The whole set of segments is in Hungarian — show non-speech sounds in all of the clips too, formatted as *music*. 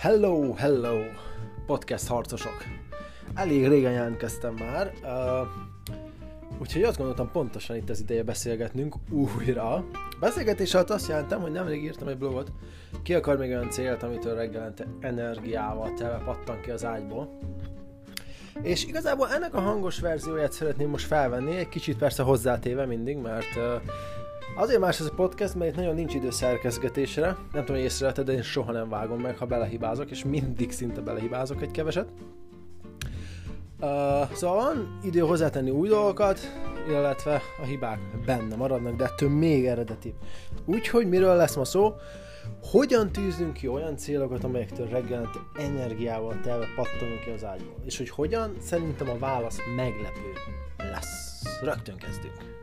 Hello, hello, podcast harcosok. Elég régen jelentkeztem már, uh, úgyhogy azt gondoltam pontosan itt az ideje beszélgetnünk újra. Beszélgetés alatt azt jelentem, hogy nemrég írtam egy blogot, ki akar még olyan célt, amitől reggelente energiával tele pattan ki az ágyból. És igazából ennek a hangos verzióját szeretném most felvenni, egy kicsit persze hozzátéve mindig, mert uh, Azért más ez a podcast, mert itt nagyon nincs idő szerkezgetésre. Nem tudom, hogy észrevetted, de én soha nem vágom meg, ha belehibázok, és mindig szinte belehibázok egy keveset. Uh, szóval van idő hozzátenni új dolgokat, illetve a hibák benne maradnak, de ettől még eredetibb. Úgyhogy miről lesz ma szó? Hogyan tűzünk ki olyan célokat, amelyektől reggelente energiával telve pattanunk ki az ágyból? És hogy hogyan? Szerintem a válasz meglepő lesz. Rögtön kezdünk.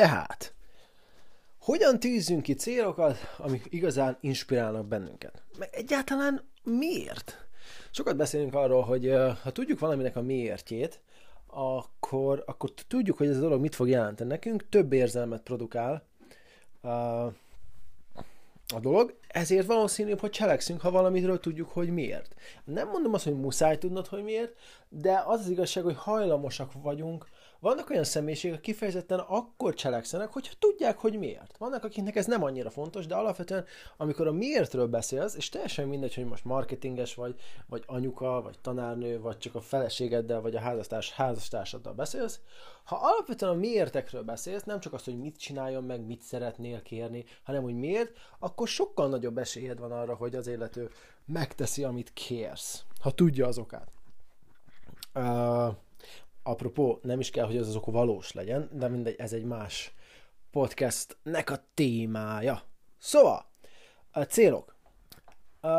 Tehát, hogyan tűzzünk ki célokat, amik igazán inspirálnak bennünket? Meg egyáltalán miért? Sokat beszélünk arról, hogy ha tudjuk valaminek a miértjét, akkor, akkor tudjuk, hogy ez a dolog mit fog jelenteni nekünk, több érzelmet produkál a dolog, ezért valószínűbb, hogy cselekszünk, ha valamiről tudjuk, hogy miért. Nem mondom azt, hogy muszáj tudnod, hogy miért, de az az igazság, hogy hajlamosak vagyunk vannak olyan személyiségek, kifejezetten akkor cselekszenek, hogyha tudják, hogy miért. Vannak, akiknek ez nem annyira fontos, de alapvetően, amikor a miértről beszélsz, és teljesen mindegy, hogy most marketinges vagy, vagy anyuka, vagy tanárnő, vagy csak a feleségeddel, vagy a házastárs, házastársaddal beszélsz, ha alapvetően a miértekről beszélsz, nem csak azt, hogy mit csináljon meg, mit szeretnél kérni, hanem hogy miért, akkor sokkal nagyobb esélyed van arra, hogy az élető megteszi, amit kérsz, ha tudja az okát. Uh, apropó, nem is kell, hogy az az ok valós legyen, de mindegy, ez egy más podcastnek a témája. Szóval, a célok. Uh,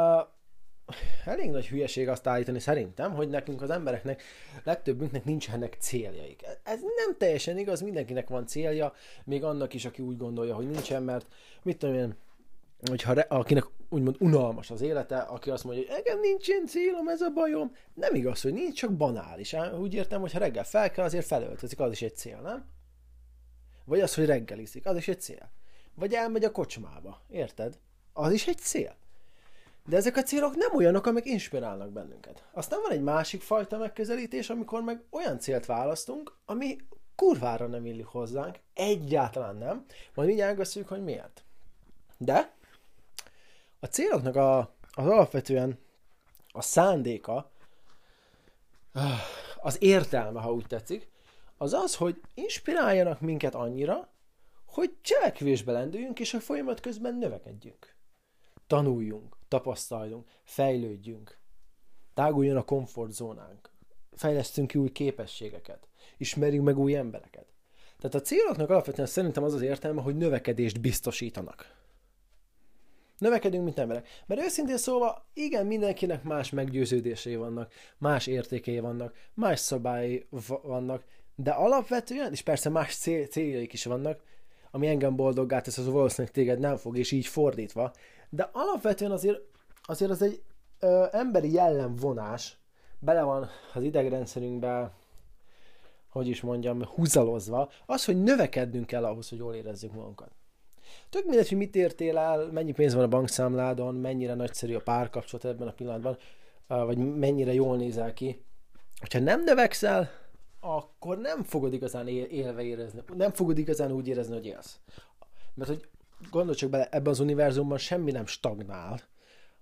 elég nagy hülyeség azt állítani szerintem, hogy nekünk az embereknek, legtöbbünknek nincsenek céljaik. Ez nem teljesen igaz, mindenkinek van célja, még annak is, aki úgy gondolja, hogy nincsen, mert mit tudom én, hogyha re, akinek úgymond unalmas az élete, aki azt mondja, hogy engem nincsen célom, ez a bajom. Nem igaz, hogy nincs, csak banális. Úgy értem, hogy ha reggel fel kell, azért felöltözik, az is egy cél, nem? Vagy az, hogy reggelizik, az is egy cél. Vagy elmegy a kocsmába, érted? Az is egy cél. De ezek a célok nem olyanok, amik inspirálnak bennünket. Aztán van egy másik fajta megközelítés, amikor meg olyan célt választunk, ami kurvára nem illik hozzánk, egyáltalán nem. Majd mindjárt beszéljük, hogy miért. De a céloknak a, az alapvetően a szándéka, az értelme, ha úgy tetszik, az az, hogy inspiráljanak minket annyira, hogy cselekvésbe lendüljünk, és a folyamat közben növekedjünk. Tanuljunk, tapasztaljunk, fejlődjünk. Táguljon a komfortzónánk. Fejlesztünk ki új képességeket. Ismerjünk meg új embereket. Tehát a céloknak alapvetően szerintem az az értelme, hogy növekedést biztosítanak. Növekedünk, mint emberek. Mert őszintén szóval, igen, mindenkinek más meggyőződései vannak, más értékei vannak, más szabályi vannak, de alapvetően, és persze más cél, céljaik is vannak, ami engem boldoggá tesz, az valószínűleg téged nem fog, és így fordítva. De alapvetően azért, azért az egy ö, emberi jellemvonás, bele van az idegrendszerünkbe, hogy is mondjam, húzalozva, az, hogy növekednünk kell ahhoz, hogy jól érezzük magunkat. Tök mindegy, hogy mit értél el, mennyi pénz van a bankszámládon, mennyire nagyszerű a párkapcsolat ebben a pillanatban, vagy mennyire jól nézel ki. Ha nem növekszel, akkor nem fogod igazán élve érezni, nem fogod igazán úgy érezni, hogy élsz. Mert hogy gondolj csak bele, ebben az univerzumban semmi nem stagnál.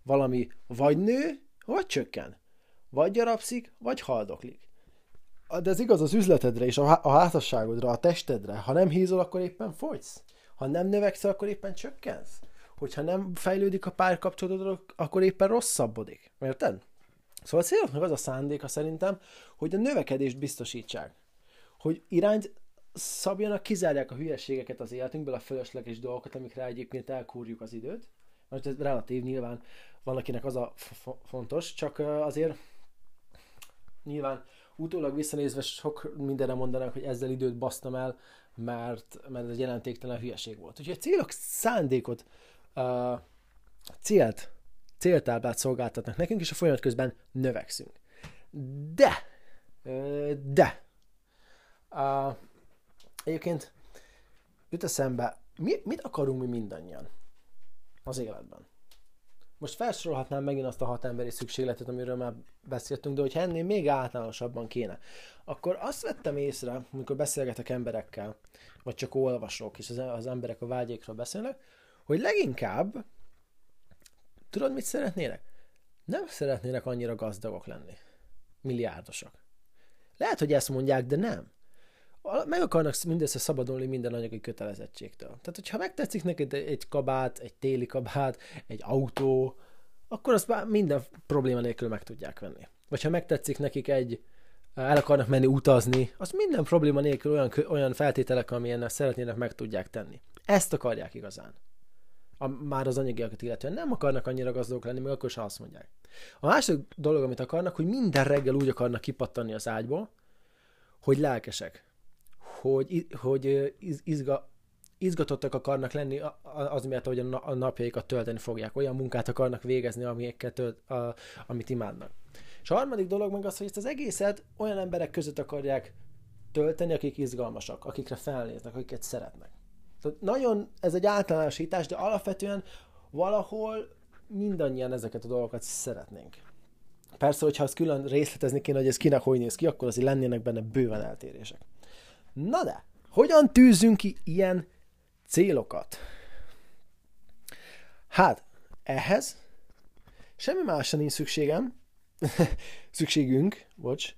Valami vagy nő, vagy csökken. Vagy gyarapszik, vagy haldoklik. De ez igaz az üzletedre és a házasságodra, a testedre. Ha nem hízol, akkor éppen fogysz. Ha nem növekszel, akkor éppen csökkensz. Hogyha nem fejlődik a párkapcsolatod, akkor éppen rosszabbodik. Érted? Szóval a céloknak az a szándéka szerintem, hogy a növekedést biztosítsák. Hogy irányt szabjanak, kizárják a hülyeségeket az életünkből, a fölösleges dolgokat, amikre egyébként elkúrjuk az időt. Mert ez relatív nyilván van, az a fontos, csak azért nyilván utólag visszanézve sok mindenre mondanak, hogy ezzel időt basztam el, mert, mert ez egy jelentéktelen hülyeség volt. Úgyhogy a célok szándékot, uh, célt, céltáblát szolgáltatnak nekünk, és a folyamat közben növekszünk. De, de, uh, egyébként jut eszembe, mi, mit akarunk mi mindannyian az életben? Most felsorolhatnám megint azt a hat emberi szükségletet, amiről már beszéltünk, de hogyha ennél még általánosabban kéne, akkor azt vettem észre, amikor beszélgetek emberekkel, vagy csak olvasok, és az, az emberek a vágyékról beszélnek, hogy leginkább, tudod, mit szeretnének? Nem szeretnének annyira gazdagok lenni. Milliárdosak. Lehet, hogy ezt mondják, de nem. Meg akarnak mindössze szabadulni minden anyagi kötelezettségtől. Tehát, hogyha megtetszik neked egy kabát, egy téli kabát, egy autó, akkor azt már minden probléma nélkül meg tudják venni. Vagy ha megtetszik nekik egy, el akarnak menni utazni, az minden probléma nélkül olyan, olyan feltételek, amilyen szeretnének, meg tudják tenni. Ezt akarják igazán. A, már az anyagiakat illetően nem akarnak annyira gazdagok lenni, még akkor sem azt mondják. A másik dolog, amit akarnak, hogy minden reggel úgy akarnak kipattani az ágyból, hogy lelkesek, hogy, hogy izga, izgatottak akarnak lenni az miatt, hogy a napjaikat tölteni fogják, olyan munkát akarnak végezni, amiket tölt, a, amit imádnak. És a harmadik dolog meg az, hogy ezt az egészet olyan emberek között akarják tölteni, akik izgalmasak, akikre felnéznek, akiket szeretnek. Tehát nagyon, ez egy általánosítás, de alapvetően valahol mindannyian ezeket a dolgokat szeretnénk. Persze, hogyha azt külön részletezni kéne, hogy ez kinek hogy néz ki, akkor azért lennének benne bőven eltérések. Na de, hogyan tűzünk ki ilyen célokat? Hát, ehhez semmi másra nincs szükségem, *laughs* szükségünk, bocs,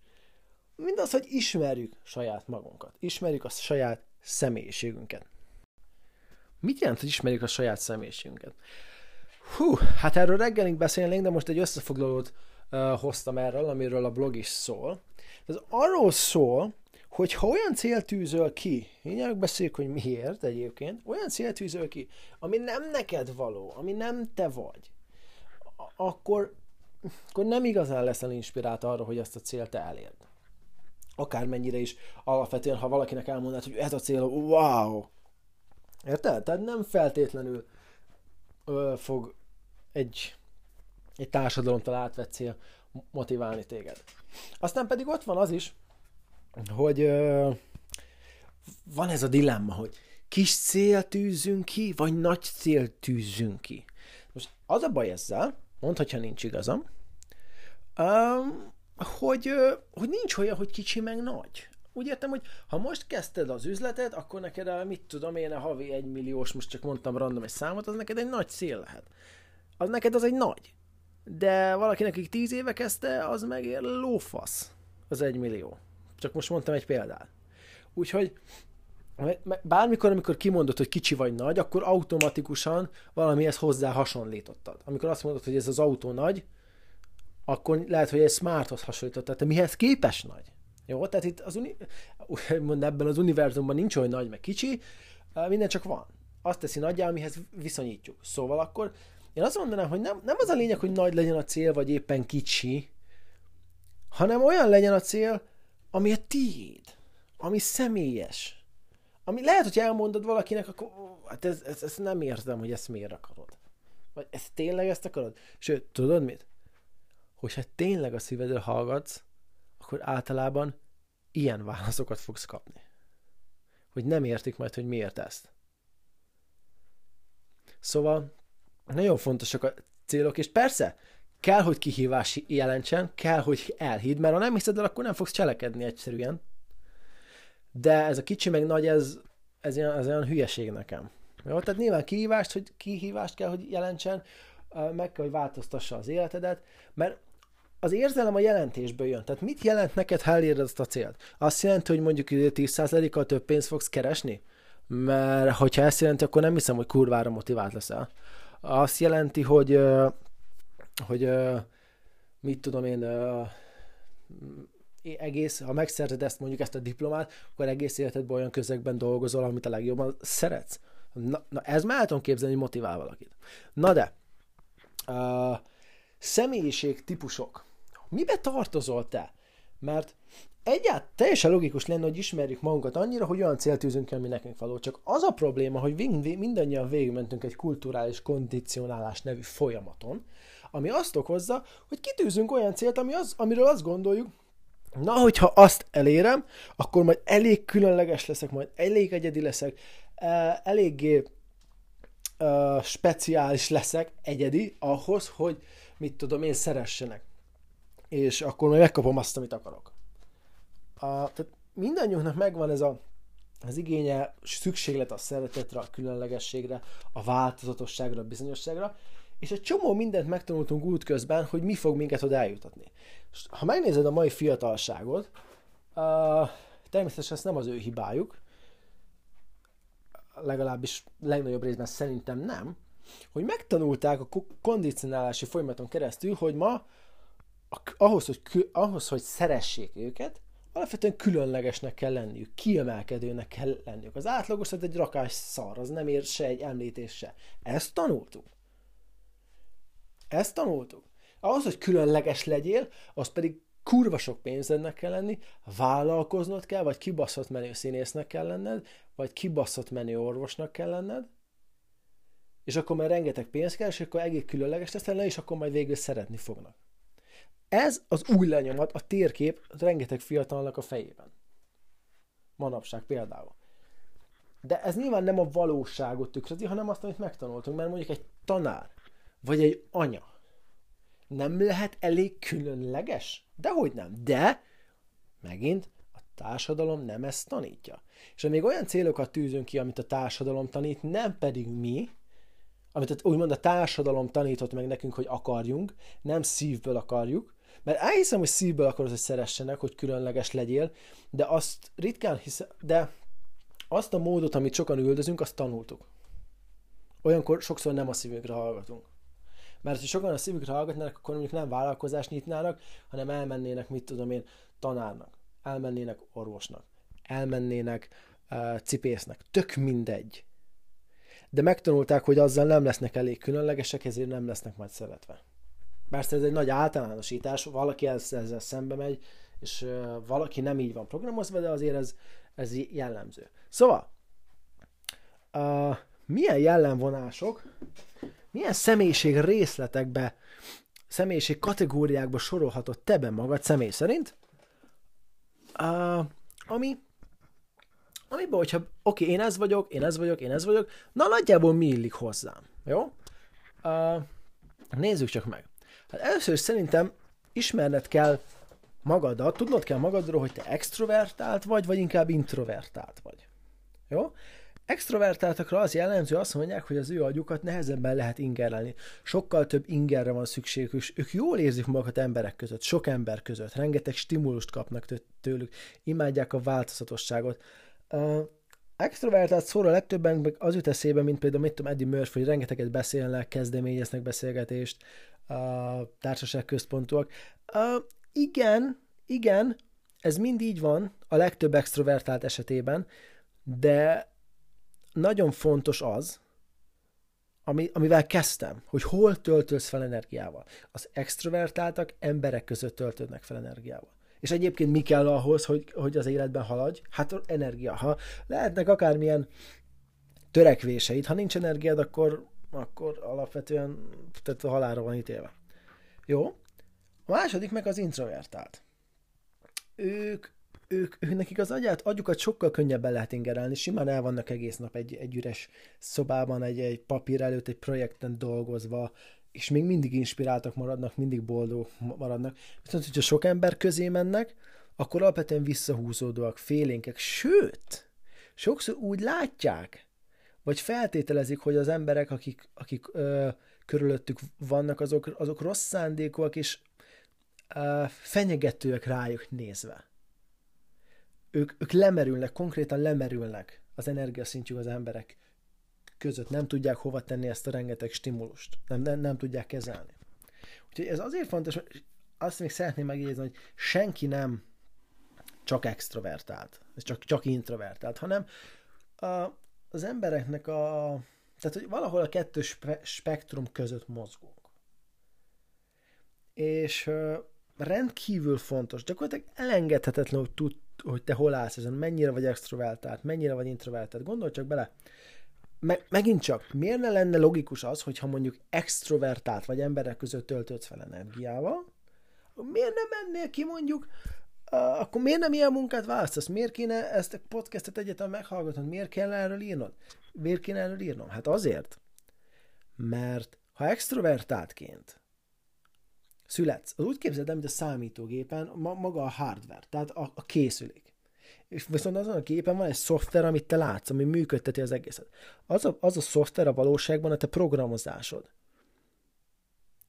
mindaz, hogy ismerjük saját magunkat, ismerjük a saját személyiségünket. Mit jelent, hogy ismerjük a saját személyiségünket? Hú, hát erről reggelig beszélnénk, de most egy összefoglalót uh, hoztam erről, amiről a blog is szól. Ez arról szól, hogy ha olyan cél tűzöl ki, mindjárt beszéljük, hogy miért egyébként, olyan cél tűzöl ki, ami nem neked való, ami nem te vagy, akkor, akkor nem igazán leszel inspirált arra, hogy ezt a célt te elérd. Akármennyire is alapvetően, ha valakinek elmondanád, hogy ez a cél, wow! Érted? Tehát nem feltétlenül ö, fog egy, egy társadalomtól átvett cél motiválni téged. Aztán pedig ott van az is, hogy van ez a dilemma, hogy kis cél tűzünk ki, vagy nagy cél tűzünk ki. Most az a baj ezzel, mondd, hogyha nincs igazam, hogy, hogy nincs olyan, hogy kicsi meg nagy. Úgy értem, hogy ha most kezdted az üzletet, akkor neked a, mit tudom én, a havi egy milliós, most csak mondtam random egy számot, az neked egy nagy cél lehet. Az neked az egy nagy. De valakinek, aki tíz éve kezdte, az meg lófasz, az egy millió. Csak most mondtam egy példát. Úgyhogy bármikor, amikor kimondod, hogy kicsi vagy nagy, akkor automatikusan valamihez hozzá hasonlítottad. Amikor azt mondod, hogy ez az autó nagy, akkor lehet, hogy egy smarthoz hasonlítottad. Te mihez képes nagy? Jó, tehát itt az uni- *laughs* ebben az univerzumban nincs olyan nagy, meg kicsi, minden csak van. Azt teszi nagyjá, amihez viszonyítjuk. Szóval akkor én azt mondanám, hogy nem, nem az a lényeg, hogy nagy legyen a cél, vagy éppen kicsi, hanem olyan legyen a cél, ami a tiéd, ami személyes. Ami lehet, hogy elmondod valakinek, akkor hát ez, ez, ez nem érzem, hogy ezt miért akarod. Vagy ezt tényleg ezt akarod? Sőt, tudod mit? Hogyha tényleg a szívedről hallgatsz, akkor általában ilyen válaszokat fogsz kapni. Hogy nem értik majd, hogy miért ezt. Szóval nagyon fontosak a célok, és persze, kell, hogy kihívás jelentsen, kell, hogy elhíd, mert ha nem hiszed el, akkor nem fogsz cselekedni egyszerűen. De ez a kicsi meg nagy, ez, ez, olyan, ez olyan hülyeség nekem. Jó? Tehát nyilván kihívást, hogy kihívást kell, hogy jelentsen, meg kell, hogy változtassa az életedet, mert az érzelem a jelentésből jön. Tehát mit jelent neked, ha eléred azt a célt? Azt jelenti, hogy mondjuk 10%-kal több pénzt fogsz keresni? Mert hogyha ezt jelenti, akkor nem hiszem, hogy kurvára motivált leszel. Azt jelenti, hogy hogy mit tudom én, egész, ha megszerzed ezt mondjuk ezt a diplomát, akkor egész életedben olyan közegben dolgozol, amit a legjobban szeretsz. Na, na ez már el tudom képzelni, hogy motivál valakit. Na de, uh, személyiség típusok. Mibe tartozol te? Mert egyáltalán teljesen logikus lenne, hogy ismerjük magunkat annyira, hogy olyan célt tűzünk ami nekünk való. Csak az a probléma, hogy mindannyian végigmentünk egy kulturális kondicionálás nevű folyamaton, ami azt okozza, hogy kitűzünk olyan célt, ami az, amiről azt gondoljuk, na, hogyha azt elérem, akkor majd elég különleges leszek, majd elég egyedi leszek, eléggé uh, speciális leszek, egyedi, ahhoz, hogy mit tudom én, szeressenek. És akkor majd megkapom azt, amit akarok. A, tehát mindannyiunknak megvan ez a, az igénye, szükséglet a szeretetre, a különlegességre, a változatosságra, a bizonyosságra, és egy csomó mindent megtanultunk út közben, hogy mi fog minket oda eljutatni. Ha megnézed a mai fiatalságot, uh, természetesen ez nem az ő hibájuk, legalábbis legnagyobb részben szerintem nem, hogy megtanulták a kondicionálási folyamaton keresztül, hogy ma ahhoz, hogy, ahhoz, hogy szeressék őket, alapvetően különlegesnek kell lenniük, kiemelkedőnek kell lenniük. Az átlagos az egy rakás szar, az nem ér se egy említés. Ezt tanultuk. Ezt tanultuk. Ahhoz, hogy különleges legyél, az pedig kurva sok pénzednek kell lenni, vállalkoznod kell, vagy kibaszott menő színésznek kell lenned, vagy kibaszott menő orvosnak kell lenned, és akkor már rengeteg pénz kell, és akkor egész különleges lesz és akkor majd végül szeretni fognak. Ez az új lenyomat, a térkép rengeteg fiatalnak a fejében. Manapság például. De ez nyilván nem a valóságot tükrözi, hanem azt, amit megtanultunk, mert mondjuk egy tanár, vagy egy anya nem lehet elég különleges? Dehogy nem. De, megint, a társadalom nem ezt tanítja. És még olyan célokat tűzünk ki, amit a társadalom tanít, nem pedig mi, amit úgymond a társadalom tanított meg nekünk, hogy akarjunk, nem szívből akarjuk, mert elhiszem, hogy szívből akarod, hogy szeressenek, hogy különleges legyél, de azt ritkán hiszem, de azt a módot, amit sokan üldözünk, azt tanultuk. Olyankor sokszor nem a szívünkre hallgatunk. Mert ha sokan a szívükre hallgatnának, akkor mondjuk nem vállalkozást nyitnának, hanem elmennének, mit tudom én, tanárnak, elmennének orvosnak, elmennének uh, cipésznek. Tök mindegy. De megtanulták, hogy azzal nem lesznek elég különlegesek, ezért nem lesznek majd szeretve. Persze ez egy nagy általánosítás, valaki ezzel szembe megy, és uh, valaki nem így van programozva, de azért ez, ez jellemző. Szóval, uh, milyen jellemvonások milyen személyiség részletekbe, személyiség kategóriákba sorolhatod te be magad személy szerint, uh, ami amiben, hogyha oké, okay, én ez vagyok, én ez vagyok, én ez vagyok, na nagyjából mi illik hozzám, jó? Uh, nézzük csak meg. Hát először is szerintem ismerned kell magadat, tudnod kell magadról, hogy te extrovertált vagy, vagy inkább introvertált vagy. Jó? Extrovertáltakra az jellemző, azt mondják, hogy az ő agyukat nehezebben lehet ingerelni. Sokkal több ingerre van szükségük, és ők jól érzik magukat emberek között, sok ember között, rengeteg stimulust kapnak tőlük, imádják a változatosságot. Uh, extrovertált szóra legtöbben az jut eszébe, mint például, mit tudom, Eddie Murphy, hogy rengeteget beszélnek, kezdeményeznek beszélgetést, uh, társaság központúak. Uh, igen, igen, ez mind így van a legtöbb extrovertált esetében, de nagyon fontos az, ami, amivel kezdtem, hogy hol töltölsz fel energiával. Az extrovertáltak emberek között töltődnek fel energiával. És egyébként mi kell ahhoz, hogy, hogy az életben haladj? Hát energia. Ha lehetnek akármilyen törekvéseid, ha nincs energiád, akkor, akkor alapvetően tehát a halálra van ítélve. Jó? A második meg az introvertált. Ők ők, ők nekik az agyát, agyukat sokkal könnyebben lehet ingerelni, simán el vannak egész nap egy, egy üres szobában, egy, egy papír előtt, egy projekten dolgozva, és még mindig inspiráltak maradnak, mindig boldog maradnak. Viszont, hogyha sok ember közé mennek, akkor alapvetően visszahúzódóak, félénkek, sőt, sokszor úgy látják, vagy feltételezik, hogy az emberek, akik, akik ö, körülöttük vannak, azok, azok rossz szándékúak, és ö, fenyegetőek rájuk nézve ők, ők lemerülnek, konkrétan lemerülnek az energiaszintjük az emberek között. Nem tudják hova tenni ezt a rengeteg stimulust. Nem, nem, nem tudják kezelni. Úgyhogy ez azért fontos, azt még szeretném megjegyezni, hogy senki nem csak extrovertált, csak, csak introvertált, hanem a, az embereknek a, tehát hogy valahol a kettő spe, spektrum között mozgunk. És rendkívül fontos, gyakorlatilag elengedhetetlen, hogy tud, hogy te hol állsz ezen, mennyire vagy extrovertált, mennyire vagy introvertált. Gondolj csak bele. Me- megint csak, miért ne lenne logikus az, hogyha mondjuk extrovertált vagy emberek között töltődsz fel energiával, miért nem mennél ki mondjuk, uh, akkor miért nem ilyen munkát választasz? Miért kéne ezt a podcastet egyetem meghallgatnod? Miért kell erről írnod? Miért kéne erről írnom? Hát azért, Mert ha extrovertáltként születsz, az úgy képzeld el, mint a számítógépen ma, maga a hardware, tehát a, a készülék. És viszont azon a gépen van egy szoftver, amit te látsz, ami működteti az egészet. Az a, az a szoftver a valóságban a te programozásod.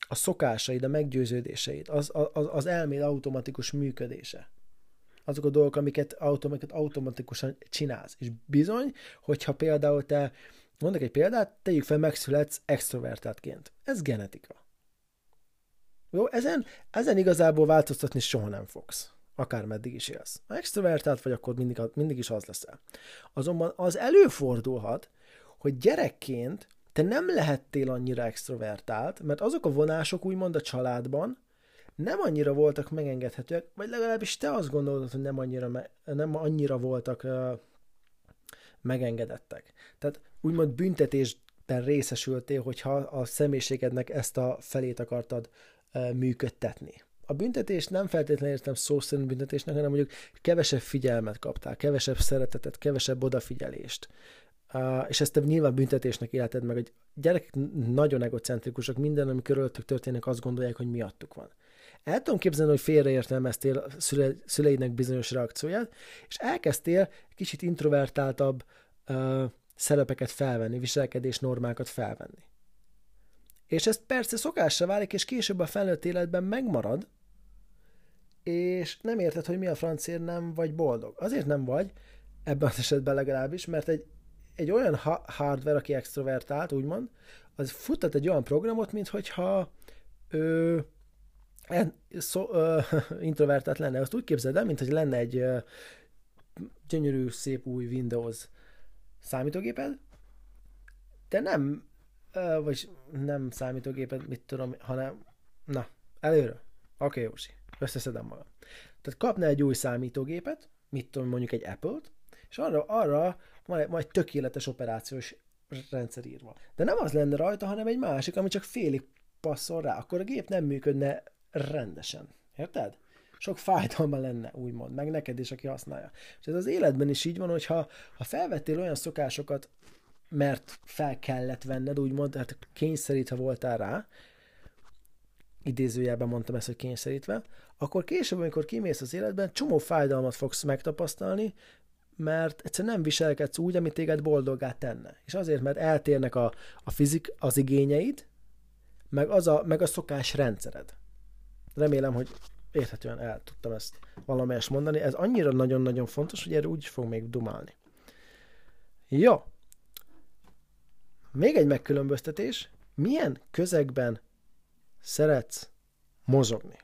A szokásaid, a meggyőződéseid, az, az, az elméd automatikus működése. Azok a dolgok, amiket, amiket automatikusan csinálsz. És bizony, hogyha például te, mondok egy példát, tegyük fel, megszületsz extrovertáltként. Ez genetika. Jó, ezen, ezen igazából változtatni soha nem fogsz akármeddig is élsz. Ha extrovertált vagy, akkor mindig, mindig is az leszel. Azonban az előfordulhat, hogy gyerekként te nem lehettél annyira extrovertált, mert azok a vonások úgymond a családban nem annyira voltak megengedhetőek, vagy legalábbis te azt gondolod, hogy nem annyira, nem annyira voltak uh, megengedettek. Tehát úgymond büntetésben részesültél, hogyha a személyiségednek ezt a felét akartad működtetni a büntetést nem feltétlenül értem szó szerint büntetésnek, hanem mondjuk kevesebb figyelmet kaptál, kevesebb szeretetet, kevesebb odafigyelést. Uh, és ezt te nyilván büntetésnek életed meg. A gyerekek nagyon egocentrikusok, minden, ami körülöttük történik, azt gondolják, hogy miattuk van. El tudom képzelni, hogy félreértelmeztél szüle, szüleidnek bizonyos reakcióját, és elkezdtél kicsit introvertáltabb uh, szerepeket felvenni, viselkedés normákat felvenni. És ez persze szokásra válik, és később a felnőtt életben megmarad, és nem érted, hogy mi a francér nem vagy boldog. Azért nem vagy, ebben az esetben legalábbis, mert egy, egy olyan ha- hardware, aki extrovertált, úgymond, az futtat egy olyan programot, mint hogyha ö, en, szó, ö, *laughs* introvertált lenne. Azt úgy képzeld el, mint hogy lenne egy ö, gyönyörű, szép új Windows számítógéped, de nem, vagy nem számítógéped, mit tudom, hanem, na, előre. Oké, okay, Józsi összeszedem magam. Tehát kapna egy új számítógépet, mit tudom, mondjuk egy Apple-t, és arra, arra van egy tökéletes operációs rendszer írva. De nem az lenne rajta, hanem egy másik, ami csak félig passzol rá. Akkor a gép nem működne rendesen. Érted? Sok fájdalma lenne, úgymond, meg neked is, aki használja. És ez az életben is így van, hogyha ha felvettél olyan szokásokat, mert fel kellett venned, úgymond, hát kényszerítve voltál rá, idézőjelben mondtam ezt, hogy kényszerítve, akkor később, amikor kimész az életben, csomó fájdalmat fogsz megtapasztalni, mert egyszerűen nem viselkedsz úgy, amit téged boldoggá tenne. És azért, mert eltérnek a, a fizik, az igényeid, meg, az a, meg a szokás rendszered. Remélem, hogy érthetően el tudtam ezt valamelyest mondani. Ez annyira nagyon-nagyon fontos, hogy erről úgy fog még dumálni. Jó. Még egy megkülönböztetés. Milyen közegben szeretsz mozogni?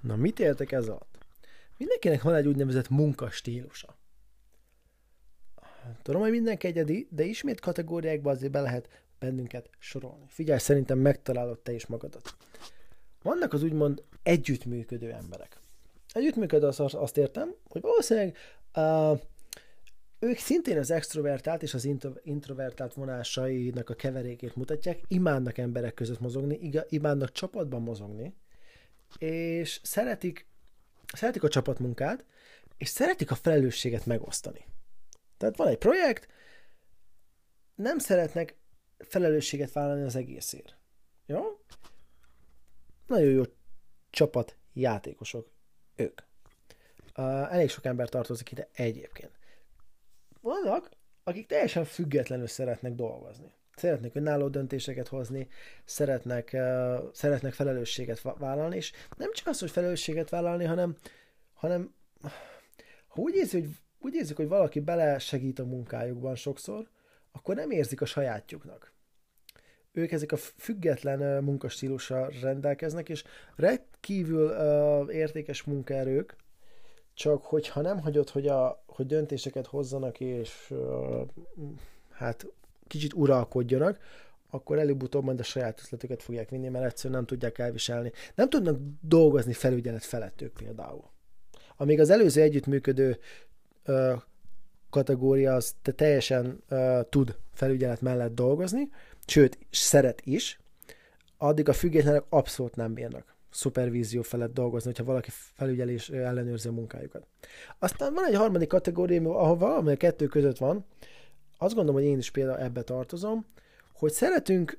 Na, mit értek ez alatt? Mindenkinek van egy úgynevezett munkastílusa. Tudom, hogy mindenki egyedi, de ismét kategóriákba azért be lehet bennünket sorolni. Figyelj, szerintem megtalálod te is magadat. Vannak az úgymond együttműködő emberek. Együttműködő azt, azt értem, hogy valószínűleg uh, ők szintén az extrovertált és az introvertált vonásainak a keverékét mutatják, imádnak emberek között mozogni, imádnak csapatban mozogni, és szeretik, szeretik a csapatmunkát, és szeretik a felelősséget megosztani. Tehát van egy projekt, nem szeretnek felelősséget vállalni az egészért. Jó? Nagyon jó csapat játékosok ők. Elég sok ember tartozik ide egyébként. Vannak, akik teljesen függetlenül szeretnek dolgozni szeretnek önálló döntéseket hozni, szeretnek, uh, szeretnek felelősséget vállalni, és nem csak az, hogy felelősséget vállalni, hanem, hanem ha úgy érzik, hogy, úgy érzik, hogy valaki bele segít a munkájukban sokszor, akkor nem érzik a sajátjuknak. Ők ezek a független munkastílussal rendelkeznek, és rendkívül uh, értékes munkaerők, csak hogyha nem hagyod, hogy, a, hogy döntéseket hozzanak, és uh, hát kicsit uralkodjanak, akkor előbb-utóbb majd a saját ötletüket fogják vinni, mert egyszerűen nem tudják elviselni. Nem tudnak dolgozni felügyelet felett ők például. Amíg az előző együttműködő ö, kategória az te teljesen ö, tud felügyelet mellett dolgozni, sőt, szeret is, addig a függetlenek abszolút nem bírnak szupervízió felett dolgozni, hogyha valaki felügyelés ellenőrzi a munkájukat. Aztán van egy harmadik kategória, ahol valami a kettő között van, azt gondolom, hogy én is például ebbe tartozom, hogy szeretünk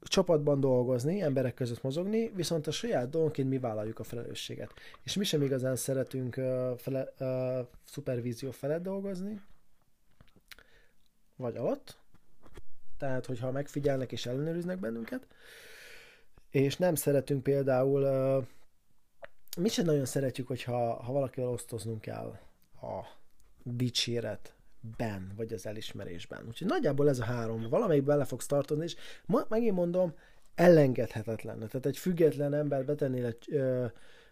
csapatban dolgozni, emberek között mozogni, viszont a saját dolgonként mi vállaljuk a felelősséget. És mi sem igazán szeretünk uh, fele, uh, szupervízió felett dolgozni, vagy alatt, tehát hogyha megfigyelnek és ellenőriznek bennünket, és nem szeretünk például, mi sem nagyon szeretjük, hogyha ha valakivel osztoznunk kell a dicséretben, vagy az elismerésben. Úgyhogy nagyjából ez a három, valamelyik bele fogsz tartani, és ma, megint mondom, elengedhetetlen. Tehát egy független ember betennél egy ö,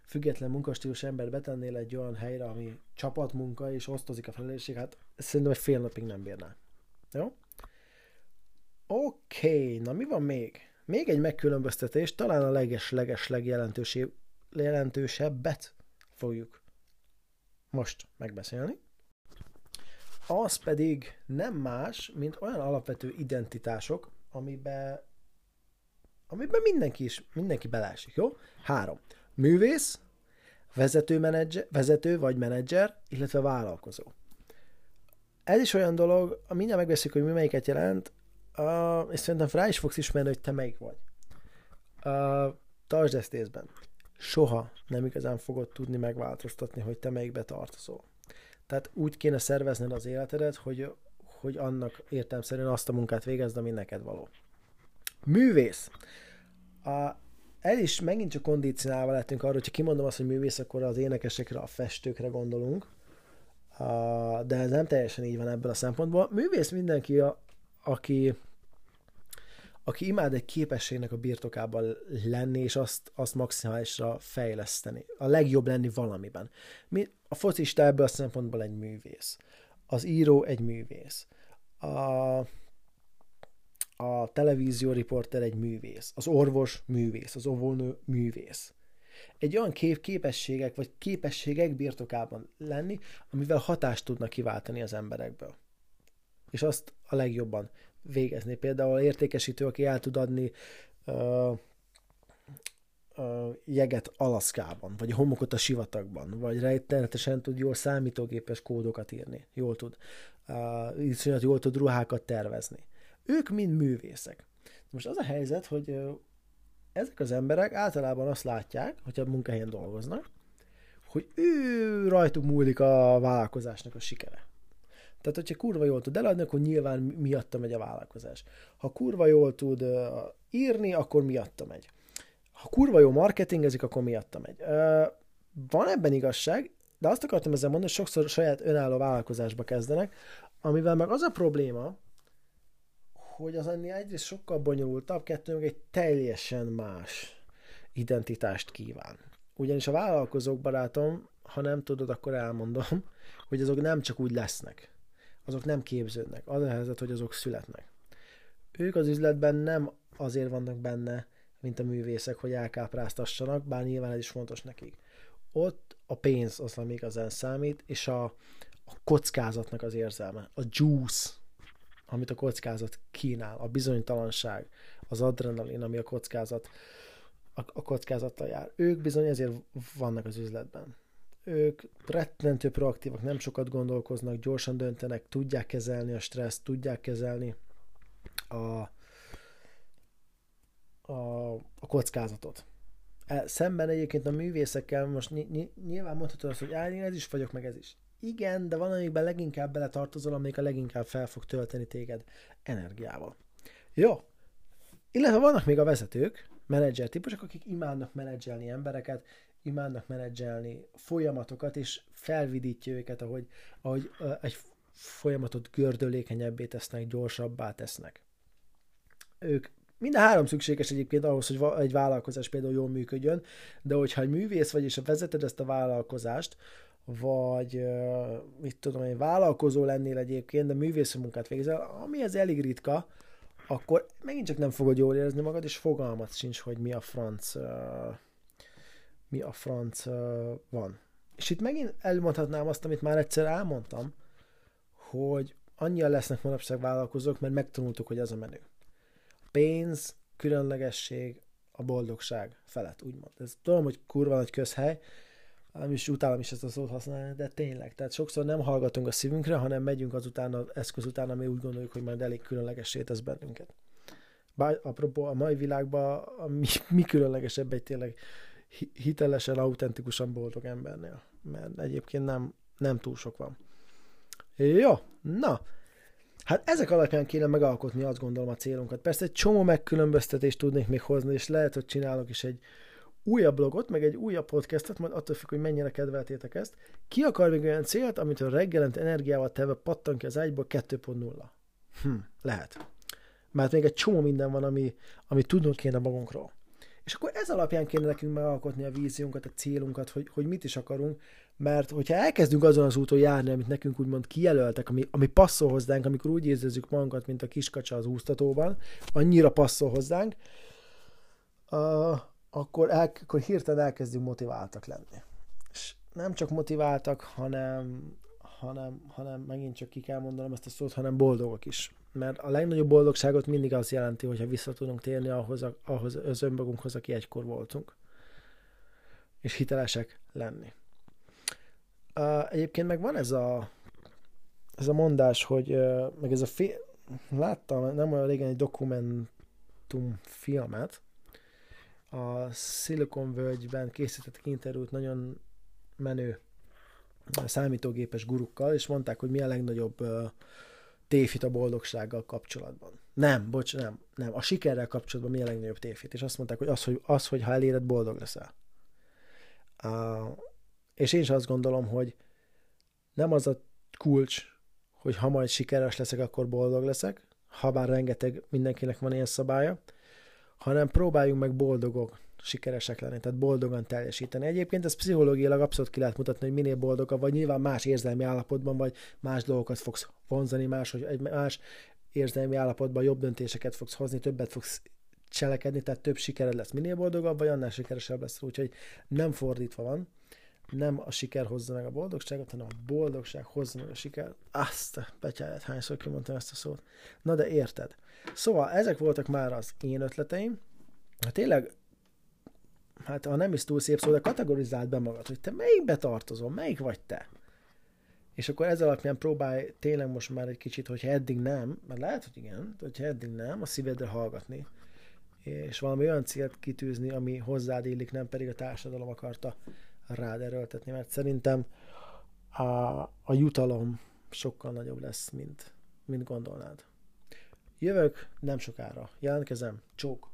független munkastílus ember betennél egy olyan helyre, ami csapatmunka, és osztozik a felelősség, hát szerintem egy fél napig nem bírná. Jó? Oké, okay, na mi van még? Még egy megkülönböztetés, talán a leges-leges legjelentősebbet fogjuk most megbeszélni. Az pedig nem más, mint olyan alapvető identitások, amiben, amiben mindenki is, mindenki belásik, jó? Három. Művész, vezető, menedzser, vezető vagy menedzser, illetve vállalkozó. Ez is olyan dolog, mindjárt megbeszéljük, hogy mi melyiket jelent, uh, és szerintem rá is fogsz ismerni, hogy te melyik vagy. Uh, tartsd ezt észben soha nem igazán fogod tudni megváltoztatni, hogy te melyikbe tartozol. Tehát úgy kéne szervezned az életedet, hogy, hogy annak értelmszerűen azt a munkát végezd, ami neked való. Művész. A, el is megint csak kondicionálva lettünk arra, hogyha kimondom azt, hogy művész, akkor az énekesekre, a festőkre gondolunk, de ez nem teljesen így van ebből a szempontból. Művész mindenki, a, aki aki imád egy képességnek a birtokában lenni, és azt, azt maximálisra fejleszteni. A legjobb lenni valamiben. Mi, a focista ebből a szempontból egy művész. Az író egy művész. A, a televízió riporter egy művész. Az orvos művész. Az óvónő művész. Egy olyan kép, képességek vagy képességek birtokában lenni, amivel hatást tudnak kiváltani az emberekből. És azt a legjobban végezni. Például értékesítő, aki el tud adni uh, uh, jeget Alaszkában, vagy homokot a sivatagban, vagy rettenetesen tud jól számítógépes kódokat írni, jól tud, uh, jól tud ruhákat tervezni. Ők mind művészek. Most az a helyzet, hogy uh, ezek az emberek általában azt látják, hogyha munkahelyen dolgoznak, hogy ő rajtuk múlik a vállalkozásnak a sikere. Tehát, hogyha kurva jól tud eladni, akkor nyilván miatta megy a vállalkozás. Ha kurva jól tud írni, akkor miatta megy. Ha kurva jó marketingezik, akkor miatta megy. Van ebben igazság, de azt akartam ezzel mondani, hogy sokszor saját önálló vállalkozásba kezdenek, amivel meg az a probléma, hogy az ennél egyrészt sokkal bonyolultabb, kettő meg egy teljesen más identitást kíván. Ugyanis a vállalkozók, barátom, ha nem tudod, akkor elmondom, hogy azok nem csak úgy lesznek azok nem képződnek. Az a helyzet, hogy azok születnek. Ők az üzletben nem azért vannak benne, mint a művészek, hogy elkápráztassanak, bár nyilván ez is fontos nekik. Ott a pénz az, ami igazán számít, és a, a kockázatnak az érzelme, a juice, amit a kockázat kínál, a bizonytalanság, az adrenalin, ami a kockázat, a, a kockázattal jár. Ők bizony ezért vannak az üzletben ők rettentő proaktívak, nem sokat gondolkoznak, gyorsan döntenek, tudják kezelni a stresszt, tudják kezelni a, a, a kockázatot. E, szemben egyébként a művészekkel most ny- ny- nyilván mondhatod azt, hogy én ez is vagyok, meg ez is. Igen, de van, amikben leginkább beletartozol, amelyik a leginkább fel fog tölteni téged energiával. Jó. Illetve vannak még a vezetők, menedzser típusok, akik imádnak menedzselni embereket, imádnak menedzselni folyamatokat, és felvidítja őket, ahogy, ahogy egy folyamatot gördülékenyebbé tesznek, gyorsabbá tesznek. Ők mind a három szükséges egyébként ahhoz, hogy egy vállalkozás például jól működjön, de hogyha egy művész vagy, és vezeted ezt a vállalkozást, vagy mit tudom egy vállalkozó lennél egyébként, de művészi munkát végzel, ami ez elég ritka, akkor megint csak nem fogod jól érezni magad, és fogalmat sincs, hogy mi a franc mi a franc van. És itt megint elmondhatnám azt, amit már egyszer elmondtam, hogy annyian lesznek manapság vállalkozók, mert megtanultuk, hogy ez a menő. A pénz, különlegesség, a boldogság felett, úgymond. Ez tudom, hogy kurva nagy közhely, nem is utálom is ezt a szót használni, de tényleg. Tehát sokszor nem hallgatunk a szívünkre, hanem megyünk azután az eszköz után, ami úgy gondoljuk, hogy majd elég különlegessé tesz bennünket. bár apropó a mai világban a mi, mi különlegesebb egy tényleg hitelesen, autentikusan boldog embernél, mert egyébként nem, nem túl sok van. Jó, na, hát ezek alapján kéne megalkotni azt gondolom a célunkat. Persze egy csomó megkülönböztetést tudnék még hozni, és lehet, hogy csinálok is egy újabb blogot, meg egy újabb podcastot, majd attól függ, hogy mennyire kedveltétek ezt. Ki akar még olyan célt, amit a reggelent energiával teve pattan ki az ágyból 2.0? Hm, lehet. Mert még egy csomó minden van, ami, ami tudnunk kéne magunkról. És akkor ez alapján kéne nekünk megalkotni a víziónkat, a célunkat, hogy, hogy mit is akarunk, mert hogyha elkezdünk azon az úton járni, amit nekünk úgymond kijelöltek, ami, ami passzol hozzánk, amikor úgy érezzük magunkat, mint a kiskacsa az úsztatóban, annyira passzol hozzánk, uh, akkor, el, akkor hirtelen elkezdünk motiváltak lenni. És nem csak motiváltak, hanem, hanem, hanem megint csak ki kell mondanom ezt a szót, hanem boldogok is. Mert a legnagyobb boldogságot mindig az jelenti, hogyha vissza tudunk térni ahhoz, ahhoz az önmagunkhoz, aki egykor voltunk. És hitelesek lenni. Uh, egyébként meg van ez a, ez a mondás, hogy uh, meg ez a fi- láttam nem olyan régen egy dokumentum filmet, a Silicon Völgyben készítettek interjút nagyon menő számítógépes gurukkal, és mondták, hogy mi a legnagyobb uh, tévhit a boldogsággal kapcsolatban. Nem, bocs, nem, nem. A sikerrel kapcsolatban mi a legnagyobb tévhit? És azt mondták, hogy az, hogy, az, hogy ha eléred, boldog leszel. Uh, és én is azt gondolom, hogy nem az a kulcs, hogy ha majd sikeres leszek, akkor boldog leszek, ha bár rengeteg mindenkinek van ilyen szabálya, hanem próbáljunk meg boldogok, sikeresek lenni, tehát boldogan teljesíteni. Egyébként ez pszichológiailag abszolút ki lehet mutatni, hogy minél boldogabb vagy, nyilván más érzelmi állapotban vagy, más dolgokat fogsz vonzani, más, hogy egy más érzelmi állapotban jobb döntéseket fogsz hozni, többet fogsz cselekedni, tehát több sikered lesz. Minél boldogabb vagy, annál sikeresebb lesz. Úgyhogy nem fordítva van nem a siker hozza meg a boldogságot, hanem a boldogság hozza meg a siker. Azt a betyáját, hányszor kimondtam ezt a szót. Na de érted. Szóval ezek voltak már az én ötleteim. Hát tényleg, hát ha nem is túl szép szó, de kategorizáld be magad, hogy te melyikbe tartozol, melyik vagy te. És akkor ez alapján próbálj tényleg most már egy kicsit, hogyha eddig nem, mert lehet, hogy igen, hogyha eddig nem, a szívedre hallgatni, és valami olyan célt kitűzni, ami hozzád illik, nem pedig a társadalom akarta rád erőltetni, mert szerintem a, a jutalom sokkal nagyobb lesz, mint, mint gondolnád. Jövök nem sokára. Jelentkezem. Csók!